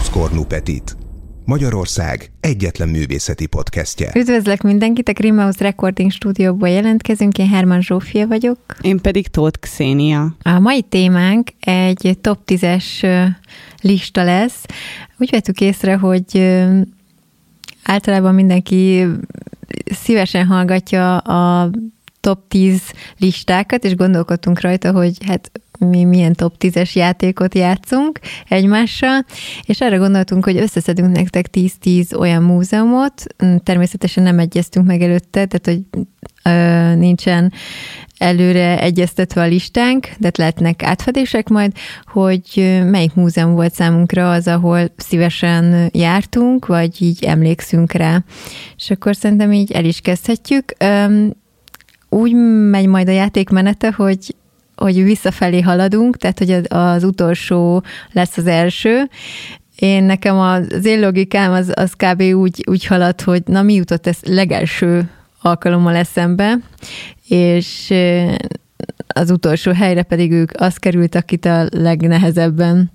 Plusz Kornu Petit. Magyarország egyetlen művészeti podcastje. Üdvözlök mindenkit, a Greenhouse Recording stúdióból jelentkezünk, én Herman Zsófia vagyok. Én pedig Tóth Xénia. A mai témánk egy top 10-es lista lesz. Úgy vettük észre, hogy általában mindenki szívesen hallgatja a top 10 listákat, és gondolkodtunk rajta, hogy hát mi milyen top 10-es játékot játszunk egymással, és arra gondoltunk, hogy összeszedünk nektek 10-10 olyan múzeumot, természetesen nem egyeztünk meg előtte, tehát hogy ö, nincsen előre egyeztetve a listánk, de lehetnek átfedések majd, hogy melyik múzeum volt számunkra az, ahol szívesen jártunk, vagy így emlékszünk rá. És akkor szerintem így el is kezdhetjük. Úgy megy majd a játék menete, hogy hogy visszafelé haladunk, tehát hogy az utolsó lesz az első. Én nekem az én logikám az, az kb. Úgy, úgy halad, hogy na mi jutott ez legelső alkalommal eszembe, és az utolsó helyre pedig ők azt került, akit a legnehezebben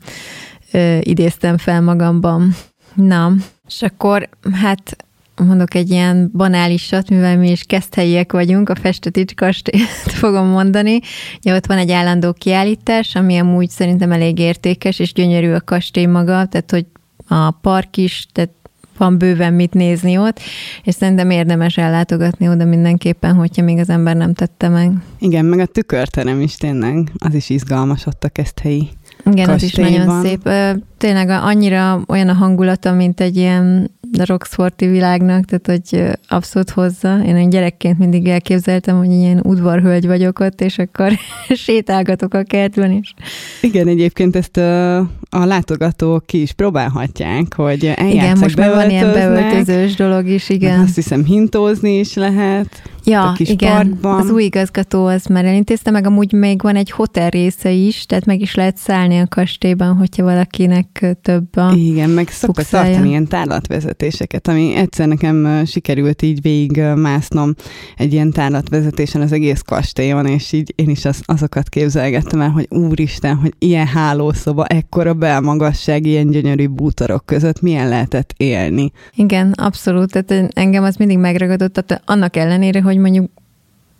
idéztem fel magamban. Na, és akkor hát mondok egy ilyen banálisat, mivel mi is kezdhelyiek vagyunk, a Festetics kastélyt fogom mondani. Ugye ott van egy állandó kiállítás, ami amúgy szerintem elég értékes, és gyönyörű a kastély maga, tehát hogy a park is, tehát van bőven mit nézni ott, és szerintem érdemes ellátogatni oda mindenképpen, hogyha még az ember nem tette meg. Igen, meg a tükörterem is tényleg, az is izgalmas ott a keszthelyi Igen, az is nagyon szép. Tényleg annyira olyan a hangulata, mint egy ilyen Roxforti világnak, tehát hogy abszolút hozza. Én egy gyerekként mindig elképzeltem, hogy ilyen udvarhölgy vagyok ott, és akkor sétálgatok a kertben is. Igen, egyébként ezt a, a látogatók ki is próbálhatják, hogy Igen, most már van ilyen beöltözős dolog is, igen. Azt hiszem hintózni is lehet. Ja, a kis igen, parkban. az új igazgató az már elintézte, meg amúgy még van egy hotel része is, tehát meg is lehet szállni a kastélyban, hogyha valakinek több a Igen, meg szoktak tartani ilyen tárlatvezetéseket, ami egyszer nekem sikerült így végig másznom egy ilyen tárlatvezetésen az egész kastélyon, és így én is az, azokat képzelgettem el, hogy úristen, hogy ilyen hálószoba, ekkora belmagasság, ilyen gyönyörű bútorok között milyen lehetett élni. Igen, abszolút, tehát engem az mindig megragadott, tehát annak ellenére, hogy mondjuk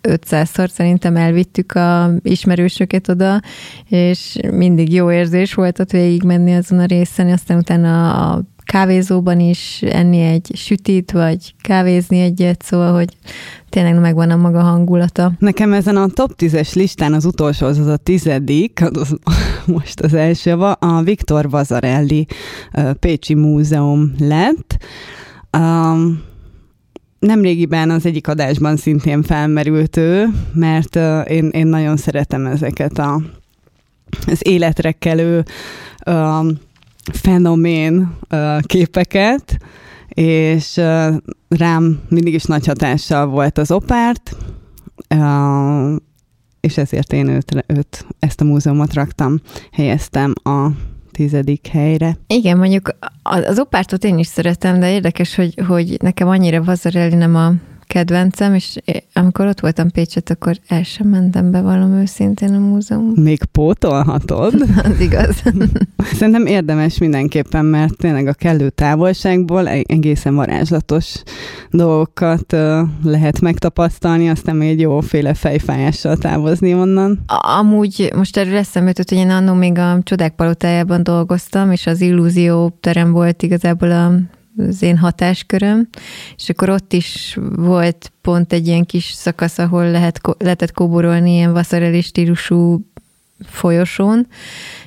500-szor szerintem elvittük a ismerősöket oda, és mindig jó érzés volt ott végigmenni azon a részen, aztán utána a kávézóban is enni egy sütit, vagy kávézni egyet, szóval, hogy tényleg megvan a maga hangulata. Nekem ezen a top 10-es listán az utolsó, az, az a tizedik, az most az első, a Viktor Vazarelli Pécsi Múzeum lett. Um, Nemrégiben az egyik adásban szintén felmerült ő, mert én, én nagyon szeretem ezeket a, az életre kelő uh, fenomén uh, képeket, és uh, rám mindig is nagy hatással volt az opárt, és ezért én őt, őt, ezt a múzeumot raktam, helyeztem a tizedik helyre. Igen, mondjuk az opártot én is szeretem, de érdekes, hogy, hogy nekem annyira Vazarelli nem a kedvencem, és amikor ott voltam Pécset, akkor el sem mentem be valami őszintén a múzeum. Még pótolhatod? Az igaz. Szerintem érdemes mindenképpen, mert tényleg a kellő távolságból e- egészen varázslatos dolgokat lehet megtapasztalni, aztán még egy jóféle fejfájással távozni onnan. Amúgy most erről eszembe jutott, hogy én annó még a Csodák Palotájában dolgoztam, és az illúzió terem volt igazából a az én hatásköröm, és akkor ott is volt pont egy ilyen kis szakasz, ahol lehet, lehetett kóborolni ilyen vasszareli stílusú folyosón,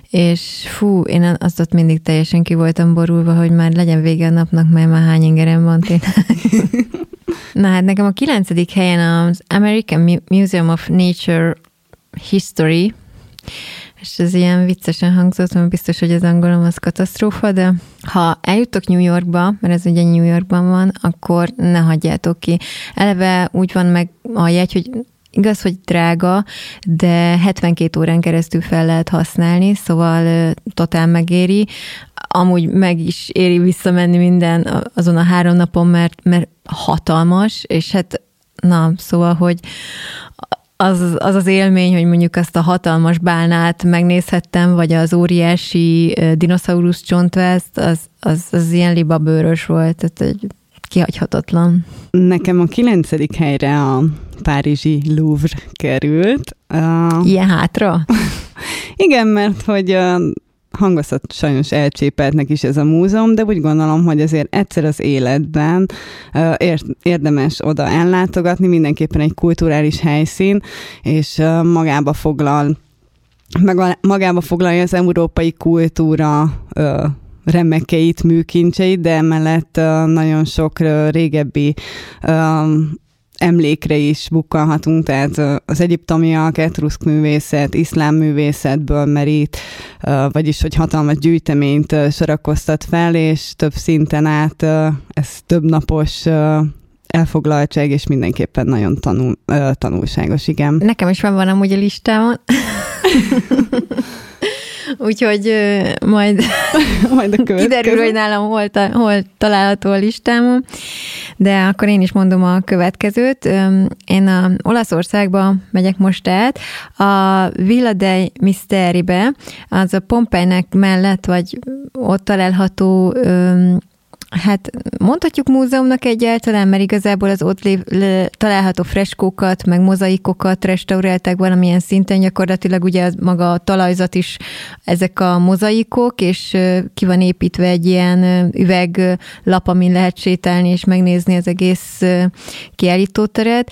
és fú, én azt ott mindig teljesen ki voltam borulva, hogy már legyen vége a napnak, mert már hány ingerem van tényleg. Na hát nekem a kilencedik helyen az American Museum of Nature History, és ez ilyen viccesen hangzott, mert biztos, hogy az angolom az katasztrófa, de ha eljutok New Yorkba, mert ez ugye New Yorkban van, akkor ne hagyjátok ki. Eleve úgy van meg a jegy, hogy Igaz, hogy drága, de 72 órán keresztül fel lehet használni, szóval totál megéri. Amúgy meg is éri visszamenni minden azon a három napon, mert, mert hatalmas, és hát na, szóval, hogy az, az az élmény, hogy mondjuk azt a hatalmas bálnát megnézhettem, vagy az óriási dinoszaurusz csontvázt, az, az, az ilyen libabőrös volt, tehát egy kihagyhatatlan. Nekem a kilencedik helyre a Párizsi Louvre került. Uh, Ilyen hátra? Igen, mert hogy hangozhat sajnos elcsépeltnek is ez a múzeum, de úgy gondolom, hogy azért egyszer az életben érdemes oda ellátogatni, mindenképpen egy kulturális helyszín, és magába foglal magába foglalja az európai kultúra remekeit, műkincseit, de emellett nagyon sok régebbi emlékre is bukkanhatunk, tehát az egyiptomiak, etruszk művészet, iszlám művészetből merít, vagyis hogy hatalmas gyűjteményt sorakoztat fel, és több szinten át ez több napos elfoglaltság, és mindenképpen nagyon tanul, tanulságos, igen. Nekem is van van amúgy a listámon. Úgyhogy majd, majd a kiderül, hogy nálam hol, ta, hol található a listámon. De akkor én is mondom a következőt. Én a Olaszországba megyek most át. A Villa dei Misteribe, az a Pompeinek mellett, vagy ott található Hát mondhatjuk múzeumnak egyáltalán, mert igazából az ott lév, le, található freskókat, meg mozaikokat restaurálták valamilyen szinten, gyakorlatilag ugye az, maga a talajzat is ezek a mozaikok, és ki van építve egy ilyen üveglap, amin lehet sétálni és megnézni az egész kiállítóteret.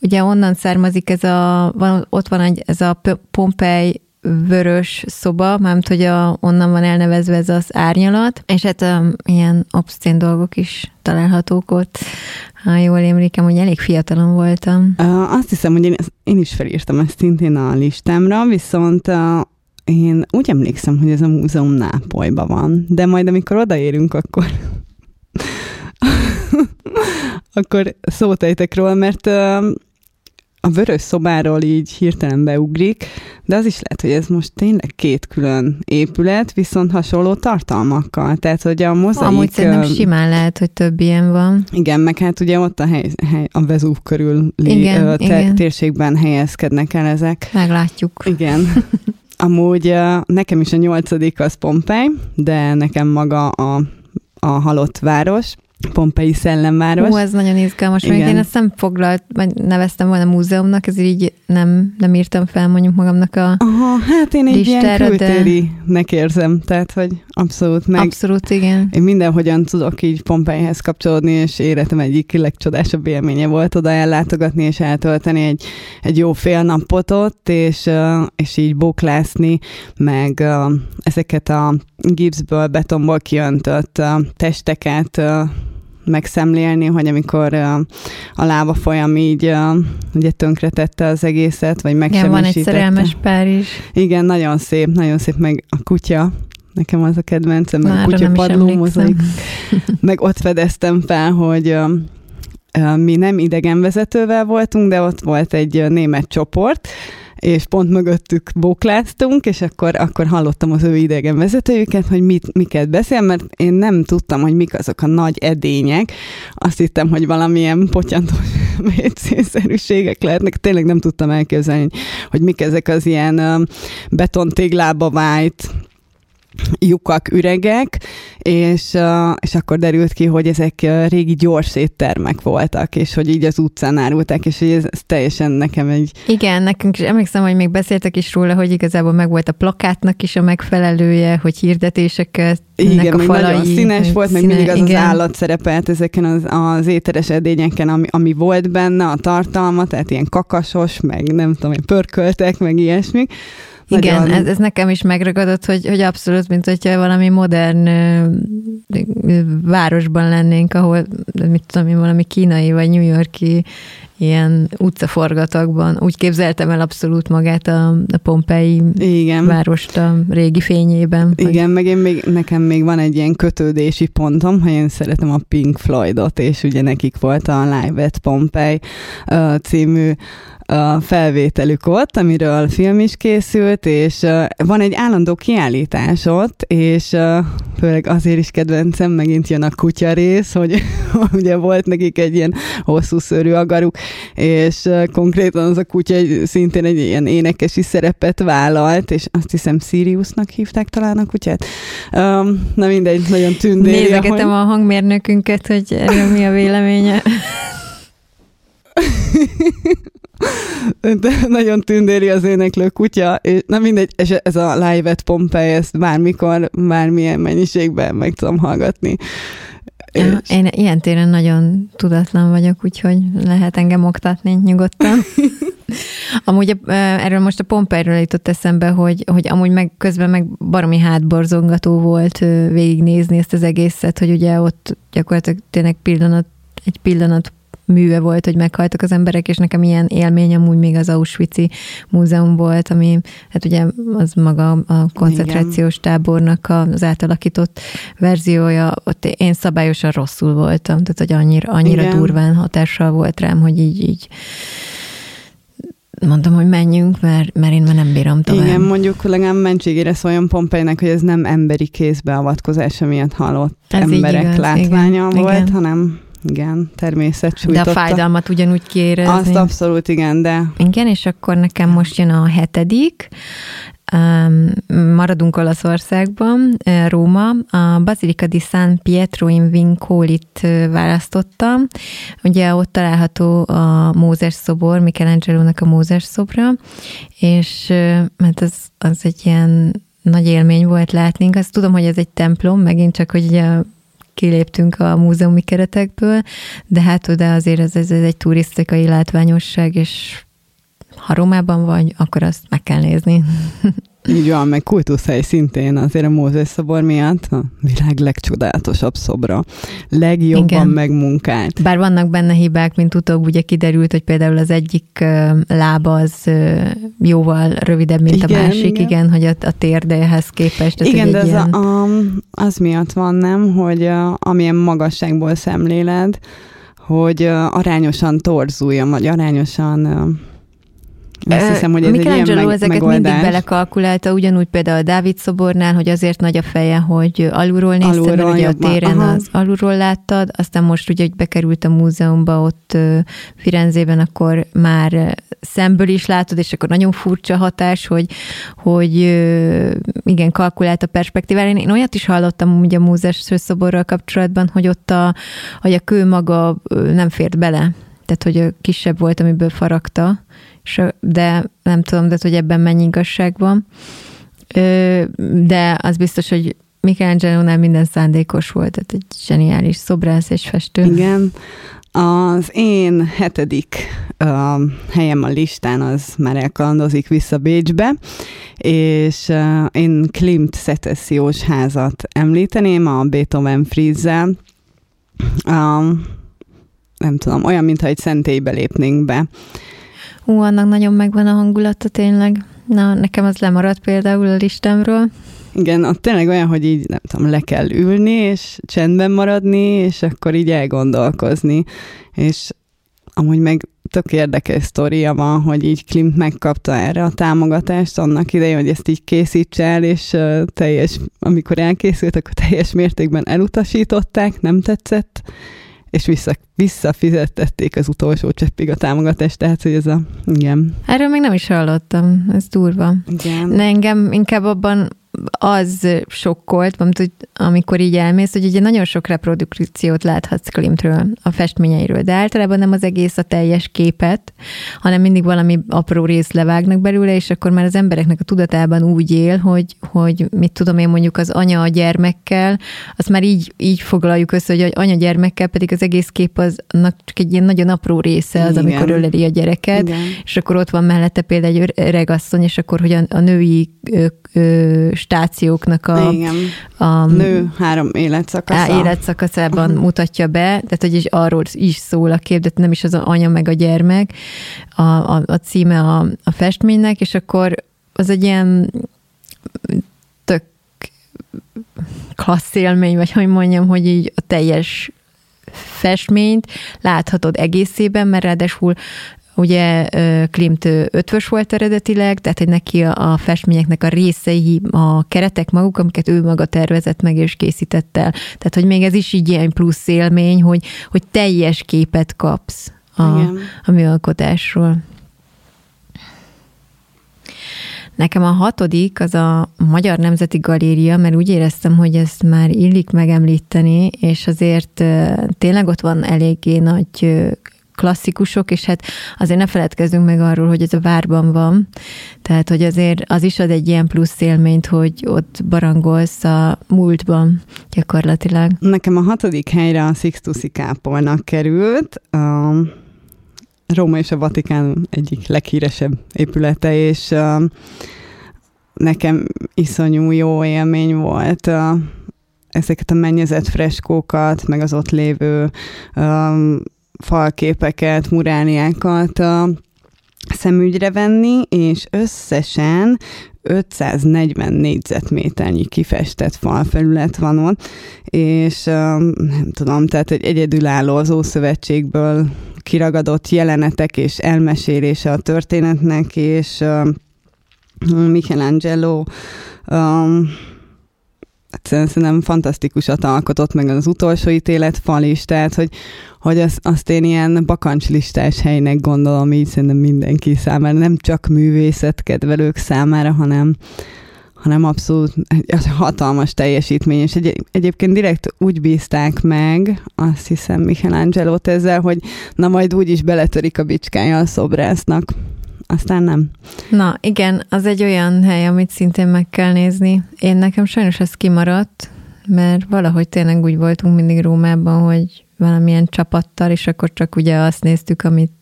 Ugye onnan származik ez a, van, ott van egy, ez a Pompei vörös szoba, mármint hogy a, onnan van elnevezve ez az árnyalat, és hát um, ilyen obszcén dolgok is találhatók ott. Ha jól emlékem, hogy elég fiatalon voltam. Azt hiszem, hogy én, én is felírtam ezt szintén a listámra, viszont én úgy emlékszem, hogy ez a múzeum Nápolyban van, de majd amikor odaérünk, akkor akkor szót ejtek róla, mert a vörös szobáról így hirtelen beugrik, de az is lehet, hogy ez most tényleg két külön épület, viszont hasonló tartalmakkal. Tehát, hogy a mozaik... Amúgy szerintem simán lehet, hogy több ilyen van. Igen, meg hát ugye ott a, hely, hely a Vezúv körül igen, te, igen. térségben helyezkednek el ezek. Meglátjuk. Igen. Amúgy nekem is a nyolcadik az Pompei, de nekem maga a, a halott város, Pompei szellemváros. Ó, ez nagyon izgalmas, mert én ezt nem foglalt, vagy neveztem volna múzeumnak, ezért így nem, nem írtam fel mondjuk magamnak a Aha, hát én egy ilyen kültérinek de... érzem, tehát, hogy abszolút meg. Abszolút, igen. Én mindenhogyan tudok így Pompeihez kapcsolódni, és életem egyik legcsodásabb élménye volt oda ellátogatni, és eltölteni egy, egy jó fél napot ott, és, és így bóklászni, meg ezeket a gipszből, betonból kiöntött testeket megszemlélni, hogy amikor a lába folyam így ugye tönkretette az egészet, vagy megsemmisítette. Igen, van egy szerelmes pár is. Igen, nagyon szép, nagyon szép, meg a kutya, nekem az a kedvencem, meg Már a kutya padló mozaik. meg ott fedeztem fel, hogy mi nem idegenvezetővel voltunk, de ott volt egy német csoport, és pont mögöttük bókláztunk, és akkor, akkor hallottam az ő idegen vezetőjüket, hogy mit, miket beszél, mert én nem tudtam, hogy mik azok a nagy edények. Azt hittem, hogy valamilyen potyantós WC-szerűségek lehetnek. Tényleg nem tudtam elképzelni, hogy mik ezek az ilyen betontéglába vájt lyukak, üregek, és, és akkor derült ki, hogy ezek régi gyors éttermek voltak, és hogy így az utcán árulták, és hogy ez, ez teljesen nekem egy... Igen, nekünk is emlékszem, hogy még beszéltek is róla, hogy igazából meg volt a plakátnak is a megfelelője, hogy hirdetéseket igen, a falai, nagyon színes volt, meg mindig az igen. az állat szerepelt ezeken az, az éteres edényeken, ami, ami volt benne, a tartalma, tehát ilyen kakasos, meg nem tudom, pörköltek, meg ilyesmi. Igen, nagyon... ez, ez nekem is megragadott, hogy, hogy abszolút, mint hogyha valami modern városban lennénk, ahol, mit tudom én, valami kínai vagy New Yorki ilyen utcaforgatagban. Úgy képzeltem el abszolút magát a, a Pompei Igen. várost a régi fényében. Igen, vagy... meg én még, nekem még van egy ilyen kötődési pontom, hogy én szeretem a Pink Floydot, és ugye nekik volt a Live at Pompei uh, című a felvételük ott, amiről film is készült, és van egy állandó kiállítás ott, és főleg azért is kedvencem, megint jön a kutya rész, hogy ugye volt nekik egy ilyen hosszú szörű agaruk, és konkrétan az a kutya egy, szintén egy ilyen énekesi szerepet vállalt, és azt hiszem Siriusnak hívták talán a kutyát. Um, na mindegy, nagyon tündéri. Nézegetem ahogy... a hangmérnökünket, hogy erről mi a véleménye. De nagyon tündéri az éneklő kutya, és nem mindegy, és ez a live-et Pompei, ezt bármikor, bármilyen mennyiségben meg tudom hallgatni. És... Én ilyen téren nagyon tudatlan vagyok, úgyhogy lehet engem oktatni nyugodtan. amúgy erről most a Pompeiről jutott eszembe, hogy, hogy amúgy meg közben meg baromi hátborzongató volt végignézni ezt az egészet, hogy ugye ott gyakorlatilag tényleg pillanat, egy pillanat műve volt, hogy meghaltak az emberek, és nekem ilyen élmény amúgy még az Auschwitz-i múzeum volt, ami hát ugye az maga a koncentrációs Igen. tábornak az átalakított verziója, ott én szabályosan rosszul voltam, tehát hogy annyira, annyira Igen. durván hatással volt rám, hogy így, így mondtam, hogy menjünk, mert, mert én már nem bírom tovább. Igen, mondjuk legalább mentségére szóljon Pompeinek, hogy ez nem emberi kézbeavatkozása miatt halott ez emberek igaz, látványa igen, volt, igen. hanem igen, természet sújtotta. De a fájdalmat ugyanúgy kiérezni. Azt abszolút, igen, de... Igen, és akkor nekem most jön a hetedik, Um, maradunk Olaszországban, Róma, a Basilica di San Pietro in Vincolit választottam. Ugye ott található a Mózes szobor, Michelangelo-nak a Mózes szobra, és mert az, az egy ilyen nagy élmény volt látni. Azt tudom, hogy ez egy templom, megint csak, hogy ugye kiléptünk a múzeumi keretekből, de hát oda azért ez, ez, egy turisztikai látványosság, és ha Rómában vagy, akkor azt meg kell nézni. Így van, meg kultuszhely szintén azért a Mózes szobor miatt a világ legcsodálatosabb szobra. Legjobban Igen. megmunkált. Bár vannak benne hibák, mint utóbb ugye kiderült, hogy például az egyik lába az jóval rövidebb, mint igen, a másik, igen, igen hogy a, a térdehez képest. Igen, de az, ilyen... a, az miatt van, nem, hogy a, amilyen magasságból szemléled, hogy arányosan torzuljon, vagy arányosan azt hiszem, hogy ez Michelangelo egy ilyen ezeket megoldás. mindig belekalkulálta, ugyanúgy például a Dávid szobornál, hogy azért nagy a feje, hogy alulról nézte, alulról, mert ugye a téren Aha. az alulról láttad, aztán most ugye, hogy bekerült a múzeumba ott Firenzében, akkor már szemből is látod, és akkor nagyon furcsa hatás, hogy, hogy igen, kalkulált a perspektívát. Én olyat is hallottam ugye a múzeus szoborral kapcsolatban, hogy ott a, hogy a kő maga nem fért bele tehát hogy kisebb volt, amiből faragta, de nem tudom, de hogy ebben mennyi igazság van. De az biztos, hogy Michelangelo-nál minden szándékos volt, tehát egy zseniális szobrász és festő. Igen. Az én hetedik uh, helyem a listán az már elkalandozik vissza Bécsbe, és én Klimt szecessziós házat említeném a Beethoven Frizzel. Nem tudom, olyan, mintha egy szentélybe lépnénk be. Ú, annak nagyon megvan a hangulata tényleg. Na, nekem az lemaradt például a listámról. Igen, ott tényleg olyan, hogy így nem tudom, le kell ülni, és csendben maradni, és akkor így elgondolkozni. És amúgy meg tök érdekes sztoria van, hogy így Klimt megkapta erre a támogatást annak idején, hogy ezt így készítse el, és teljes, amikor elkészült, akkor teljes mértékben elutasították, nem tetszett, és vissza, visszafizettették az utolsó cseppig a támogatást, tehát hogy ez a, igen. Erről még nem is hallottam, ez durva. Igen. De engem inkább abban az sokkolt, hogy amikor így elmész, hogy ugye nagyon sok reprodukciót láthatsz Klimtről, a festményeiről, de általában nem az egész a teljes képet, hanem mindig valami apró részt levágnak belőle, és akkor már az embereknek a tudatában úgy él, hogy, hogy mit tudom én mondjuk az anya a gyermekkel, azt már így, így foglaljuk össze, hogy anya gyermekkel pedig az egész kép az csak egy ilyen nagyon apró része az, Igen. amikor öleli a gyereket, Igen. és akkor ott van mellette például egy öregasszony, és akkor, hogy a, a női ö, stációknak a, Igen. a nő három életszakasza. életszakaszában uh-huh. mutatja be, tehát hogy is arról is szól a kép, de nem is az anya meg a gyermek, a, a, a címe a, a festménynek, és akkor az egy ilyen tök klassz élmény, vagy hogy mondjam, hogy így a teljes festményt láthatod egészében, mert ráadásul ugye Klimt ötvös volt eredetileg, tehát hogy neki a, a festményeknek a részei, a keretek maguk, amiket ő maga tervezett meg és készített el. Tehát, hogy még ez is így ilyen plusz élmény, hogy, hogy teljes képet kapsz a, a műalkotásról. Nekem a hatodik az a Magyar Nemzeti Galéria, mert úgy éreztem, hogy ezt már illik megemlíteni, és azért tényleg ott van eléggé nagy klasszikusok, és hát azért ne feledkezzünk meg arról, hogy ez a várban van, tehát hogy azért az is ad egy ilyen plusz élményt, hogy ott barangolsz a múltban gyakorlatilag. Nekem a hatodik helyre a Sixtusi kápolnak került, a Róma és a Vatikán egyik leghíresebb épülete, és nekem iszonyú jó élmény volt ezeket a mennyezett freskókat, meg az ott lévő um, falképeket, muráliákat szemügyre venni, és összesen 540 négyzetméternyi kifestett falfelület van ott, és nem tudom, tehát egy egyedülálló az Ószövetségből kiragadott jelenetek és elmesélése a történetnek, és Michelangelo um, szerintem fantasztikusat alkotott meg az utolsó ítéletfal is, tehát hogy, hogy az, azt én ilyen bakancslistás helynek gondolom így szerintem mindenki számára, nem csak művészetkedvelők számára, hanem, hanem abszolút hatalmas teljesítmény, és egy, egyébként direkt úgy bízták meg, azt hiszem michelangelo ezzel, hogy na majd úgy is beletörik a bicskája a szobrásznak aztán nem. Na igen, az egy olyan hely, amit szintén meg kell nézni. Én nekem sajnos ez kimaradt, mert valahogy tényleg úgy voltunk mindig Rómában, hogy valamilyen csapattal, és akkor csak ugye azt néztük, amit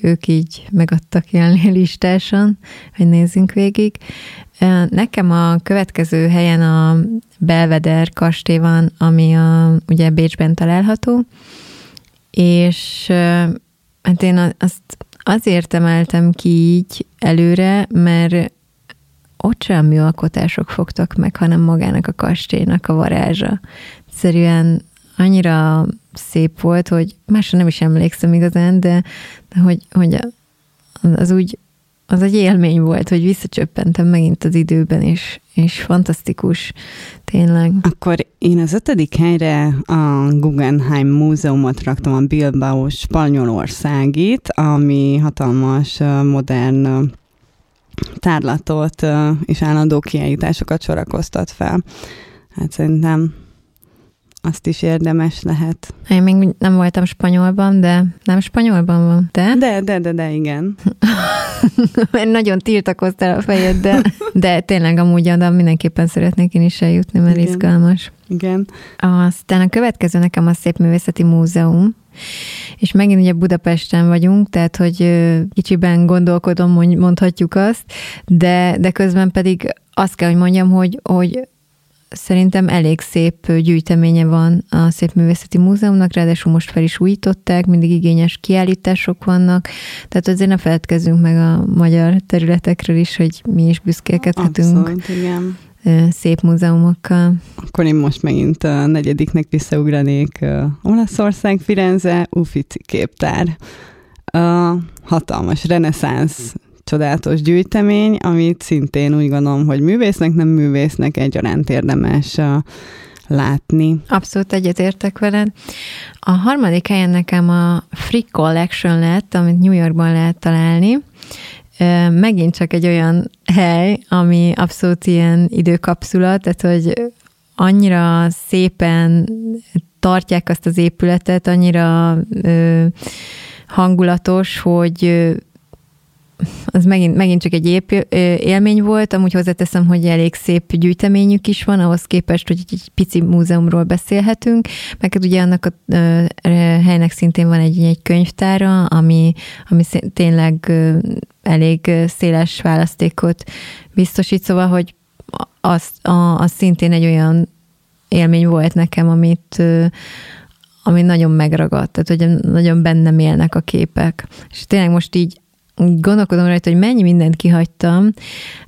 ők így megadtak ilyen listáson, hogy nézzünk végig. Nekem a következő helyen a Belveder kastély van, ami a, ugye Bécsben található, és hát én azt azért emeltem ki így előre, mert ott sem műalkotások fogtak meg, hanem magának a kastélynak a varázsa. Egyszerűen annyira szép volt, hogy másra nem is emlékszem igazán, de, de hogy, hogy az úgy, az egy élmény volt, hogy visszacsöppentem megint az időben, és, és fantasztikus, tényleg. Akkor én az ötödik helyre a Guggenheim Múzeumot raktam, a Bilbao Spanyolországit, ami hatalmas, modern tárlatot és állandó kiállításokat sorakoztat fel. Hát szerintem azt is érdemes lehet. Én még nem voltam spanyolban, de nem spanyolban van, te? De, de, de, de, igen. Mert nagyon tiltakoztál a fejed, de, de tényleg amúgy de mindenképpen szeretnék én is eljutni, mert igen. izgalmas. Igen. Aztán a következő nekem a Szép Művészeti Múzeum, és megint ugye Budapesten vagyunk, tehát hogy kicsiben gondolkodom, mondhatjuk azt, de, de közben pedig azt kell, hogy mondjam, hogy, hogy szerintem elég szép gyűjteménye van a Szép Művészeti Múzeumnak, ráadásul most fel is újították, mindig igényes kiállítások vannak, tehát azért ne feledkezzünk meg a magyar területekről is, hogy mi is büszkélkedhetünk. Abszolút, igen szép múzeumokkal. Akkor én most megint a negyediknek visszaugranék Olaszország, Firenze, Uffizi képtár. A hatalmas reneszánsz csodálatos gyűjtemény, amit szintén úgy gondolom, hogy művésznek, nem művésznek egyaránt érdemes látni. Abszolút egyetértek veled. A harmadik helyen nekem a Free Collection lett, amit New Yorkban lehet találni. Megint csak egy olyan hely, ami abszolút ilyen időkapszula, tehát hogy annyira szépen tartják azt az épületet, annyira hangulatos, hogy az megint, megint csak egy ép, élmény volt, amúgy hozzáteszem, hogy elég szép gyűjteményük is van, ahhoz képest, hogy egy pici múzeumról beszélhetünk, meg hát ugye annak a helynek szintén van egy, egy könyvtára, ami, ami tényleg elég széles választékot biztosít, szóval, hogy az, a, az szintén egy olyan élmény volt nekem, amit ami nagyon megragadt, tehát hogy nagyon bennem élnek a képek. És tényleg most így gondolkodom rajta, hogy mennyi mindent kihagytam,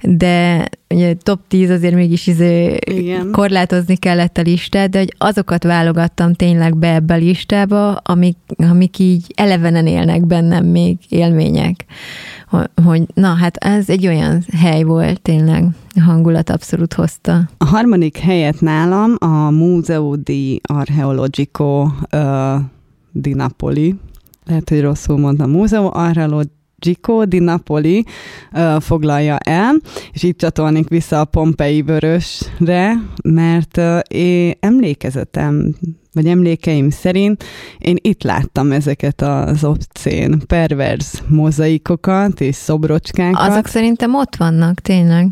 de ugye top 10 azért mégis izé Igen. korlátozni kellett a listát, de hogy azokat válogattam tényleg be ebbe a listába, amik, amik így elevenen élnek bennem még élmények. Ho- Hogy na, hát ez egy olyan hely volt tényleg, a hangulat abszolút hozta. A harmadik helyet nálam a Museo di Archeologico uh, di Napoli, lehet, hogy rosszul mondtam, Museo Archeologico di Napoli uh, foglalja el, és itt csatolnék vissza a Pompei vörösre, mert uh, én emlékezetem, vagy emlékeim szerint én itt láttam ezeket az obszén, pervers mozaikokat és szobrocskákat. Azok szerintem ott vannak, tényleg.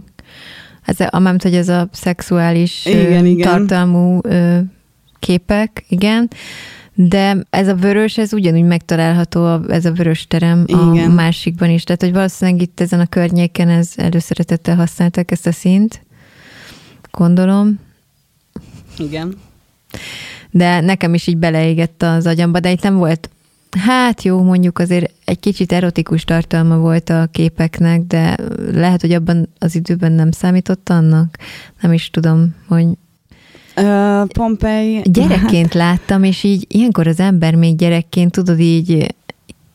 Ez, a- amint, hogy ez a szexuális ö, Igen, igen. tartalmú ö, képek, igen. De ez a vörös, ez ugyanúgy megtalálható, a- ez a vörös terem a Igen. másikban is. Tehát, hogy valószínűleg itt ezen a környéken ez előszeretettel használták ezt a színt, gondolom. Igen. de nekem is így beleégett az agyamba, de itt nem volt, hát jó, mondjuk azért egy kicsit erotikus tartalma volt a képeknek, de lehet, hogy abban az időben nem számított annak. Nem is tudom, hogy Uh, Pompei... gyerekként láttam, és így ilyenkor az ember még gyerekként, tudod, így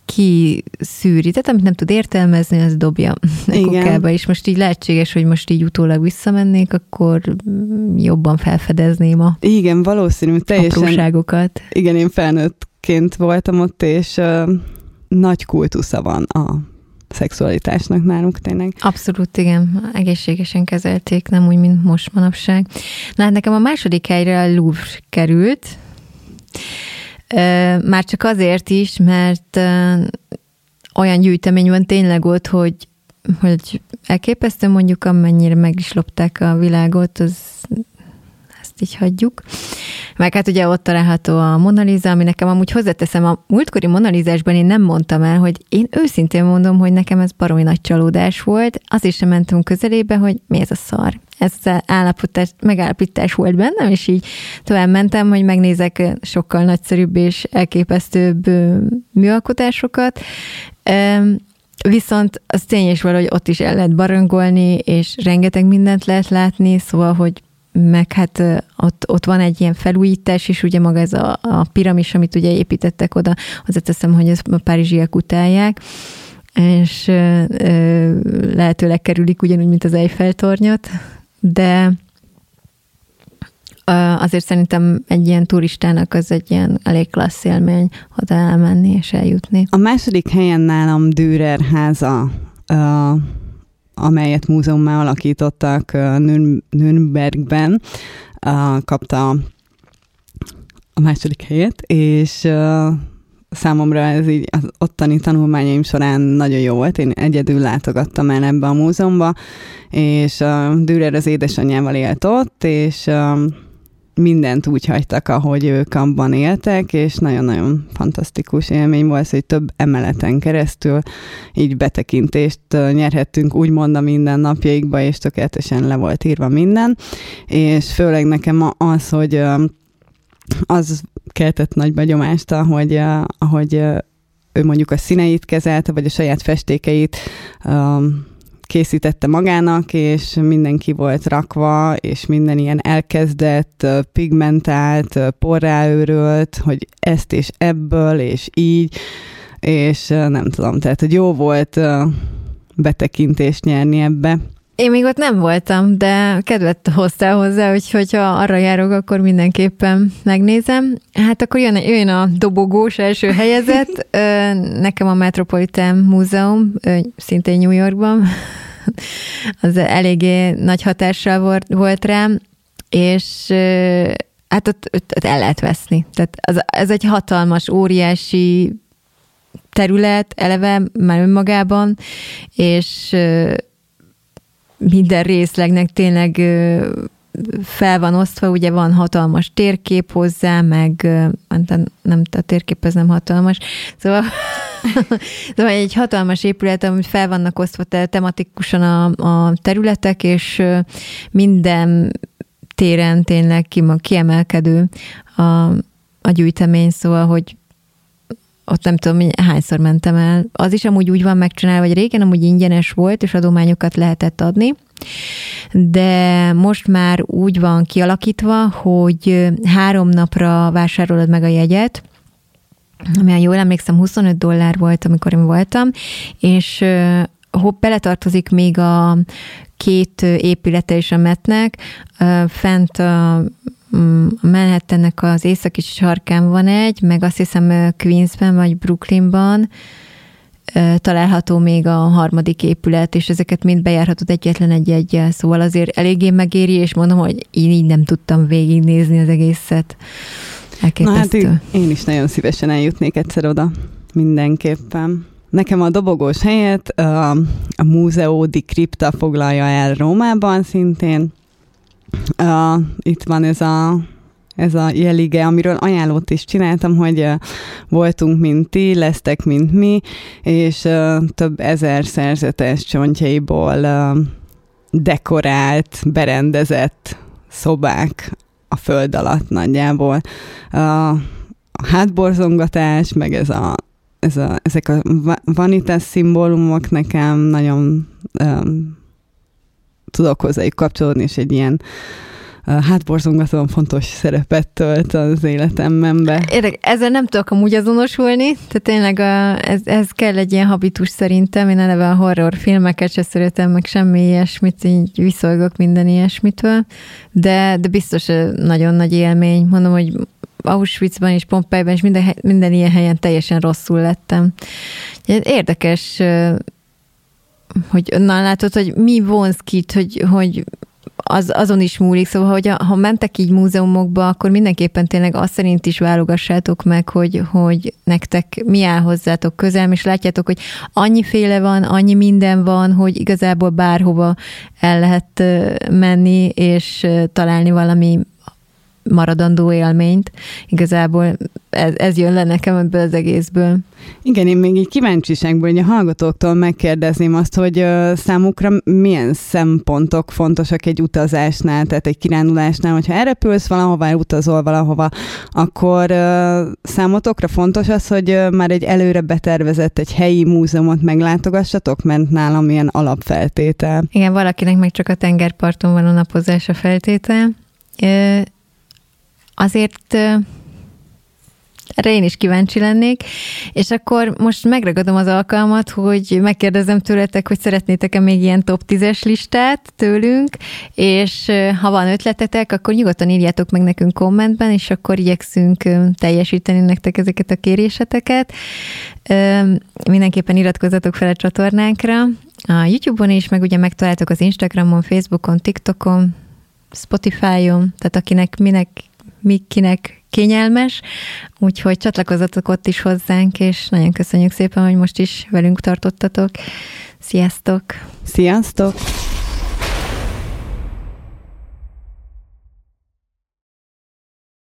kiszűri, tehát amit nem tud értelmezni, az dobja a kukába, és most így lehetséges, hogy most így utólag visszamennék, akkor jobban felfedezném a Igen, valószínű, teljesen. apróságokat. Igen, én felnőttként voltam ott, és uh, nagy kultusza van a szexualitásnak nálunk tényleg. Abszolút, igen. Egészségesen kezelték, nem úgy, mint most manapság. Na hát nekem a második helyre a Louvre került. Már csak azért is, mert olyan gyűjtemény van tényleg ott, hogy, hogy elképesztő mondjuk, amennyire meg is lopták a világot, az ezt így hagyjuk. Meg hát ugye ott található a Mona Lisa, ami nekem amúgy hozzáteszem, a múltkori Mona Lisa-sban én nem mondtam el, hogy én őszintén mondom, hogy nekem ez baromi nagy csalódás volt. Azért sem mentem közelébe, hogy mi ez a szar. Ez az állapotás, megállapítás volt bennem, és így tovább mentem, hogy megnézek sokkal nagyszerűbb és elképesztőbb műalkotásokat. Viszont az tény is valahogy ott is el lehet barangolni, és rengeteg mindent lehet látni, szóval, hogy meg hát ott, ott van egy ilyen felújítás, és ugye maga ez a, a piramis, amit ugye építettek oda, azért teszem, hogy ezt a párizsiak utálják, és ö, lehetőleg kerülik ugyanúgy, mint az Eiffel tornyot, de ö, azért szerintem egy ilyen turistának az egy ilyen elég klassz élmény oda elmenni és eljutni. A második helyen nálam Dürer háza, uh, amelyet múzeummá alakítottak Nürn- Nürnbergben, kapta a második helyet, és számomra ez így az ottani tanulmányaim során nagyon jó volt. Én egyedül látogattam el ebbe a múzeumba, és uh, Dürer az édesanyjával élt ott, és mindent úgy hagytak, ahogy ők abban éltek, és nagyon-nagyon fantasztikus élmény volt, hogy több emeleten keresztül így betekintést nyerhettünk úgymond a mindennapjaikba, és tökéletesen le volt írva minden, és főleg nekem az, hogy az keltett nagy begyomást, ahogy, ahogy ő mondjuk a színeit kezelte, vagy a saját festékeit ö, készítette magának, és mindenki volt rakva, és minden ilyen elkezdett, pigmentált, ö, porrá őrölt, hogy ezt és ebből, és így, és nem tudom, tehát hogy jó volt betekintést nyerni ebbe. Én még ott nem voltam, de kedvet hoztál hozzá, hogy hogyha arra járok, akkor mindenképpen megnézem. Hát akkor jön, jön a dobogós első helyezett. Nekem a Metropolitan Múzeum, szintén New Yorkban, az eléggé nagy hatással volt, volt rám, és hát ott, ott, ott el lehet veszni. Tehát az, ez egy hatalmas, óriási terület eleve már önmagában, és minden részlegnek tényleg fel van osztva, ugye van hatalmas térkép hozzá, meg ö, nem, a térkép ez nem hatalmas, szóval, szóval egy hatalmas épület, ami fel vannak osztva te- tematikusan a, a területek, és minden téren tényleg ki- kiemelkedő a, a gyűjtemény, szóval, hogy ott nem tudom, hányszor mentem el. Az is amúgy úgy van megcsinálva, hogy régen amúgy ingyenes volt, és adományokat lehetett adni, de most már úgy van kialakítva, hogy három napra vásárolod meg a jegyet, ami jól emlékszem, 25 dollár volt, amikor én voltam, és hopp, beletartozik még a két épülete is a metnek, fent a mm, Manhattannek az északi sarkán van egy, meg azt hiszem Queensben vagy Brooklynban található még a harmadik épület, és ezeket mind bejárhatod egyetlen egy egyel, szóval azért eléggé megéri, és mondom, hogy én így nem tudtam végignézni az egészet. Na hát én is nagyon szívesen eljutnék egyszer oda, mindenképpen. Nekem a dobogós helyet a, a Museo di Cripta foglalja el Rómában szintén. Uh, itt van ez a ez a jelige, amiről ajánlót is csináltam, hogy voltunk, mint ti, lesztek, mint mi, és több ezer szerzetes csontjaiból dekorált, berendezett szobák a föld alatt nagyjából. A hátborzongatás, meg ez a ez a, ezek a vanitas szimbólumok nekem nagyon tudok hozzájuk kapcsolódni, és egy ilyen uh, hátborzongatóan fontos szerepet tölt az életemben be. Érdek, ezzel nem tudok amúgy azonosulni, tehát tényleg a, ez, ez kell egy ilyen habitus szerintem, én eleve a horror filmeket se szeretem, meg semmi ilyesmit, így viszolgok minden ilyesmitől, de, de biztos nagyon nagy élmény. Mondom, hogy Auschwitzban és Pompeiben, és minden, minden ilyen helyen teljesen rosszul lettem. Érdekes, hogy na látod, hogy mi vonz ki, hogy, hogy az, azon is múlik, szóval, hogy a, ha mentek így múzeumokba, akkor mindenképpen tényleg azt szerint is válogassátok meg, hogy, hogy nektek mi áll hozzátok közel, és látjátok, hogy annyi féle van, annyi minden van, hogy igazából bárhova el lehet menni, és találni valami maradandó élményt. Igazából ez, ez jön le nekem ebből az egészből. Igen, én még így kíváncsiságból, hogy a hallgatóktól megkérdezném azt, hogy uh, számukra milyen szempontok fontosak egy utazásnál, tehát egy kirándulásnál, hogyha elrepülsz valahova, utazol valahova, akkor uh, számotokra fontos az, hogy uh, már egy előre betervezett egy helyi múzeumot meglátogassatok, mert nálam ilyen alapfeltétel. Igen, valakinek meg csak a tengerparton van a napozás a feltétel azért erre én is kíváncsi lennék, és akkor most megragadom az alkalmat, hogy megkérdezem tőletek, hogy szeretnétek-e még ilyen top 10-es listát tőlünk, és ha van ötletetek, akkor nyugodtan írjátok meg nekünk kommentben, és akkor igyekszünk teljesíteni nektek ezeket a kéréseteket. Mindenképpen iratkozzatok fel a csatornánkra, a YouTube-on is, meg ugye megtaláltok az Instagramon, Facebookon, TikTokon, Spotify-on, tehát akinek minek kinek kényelmes, úgyhogy csatlakozzatok ott is hozzánk, és nagyon köszönjük szépen, hogy most is velünk tartottatok. Sziasztok! Sziasztok!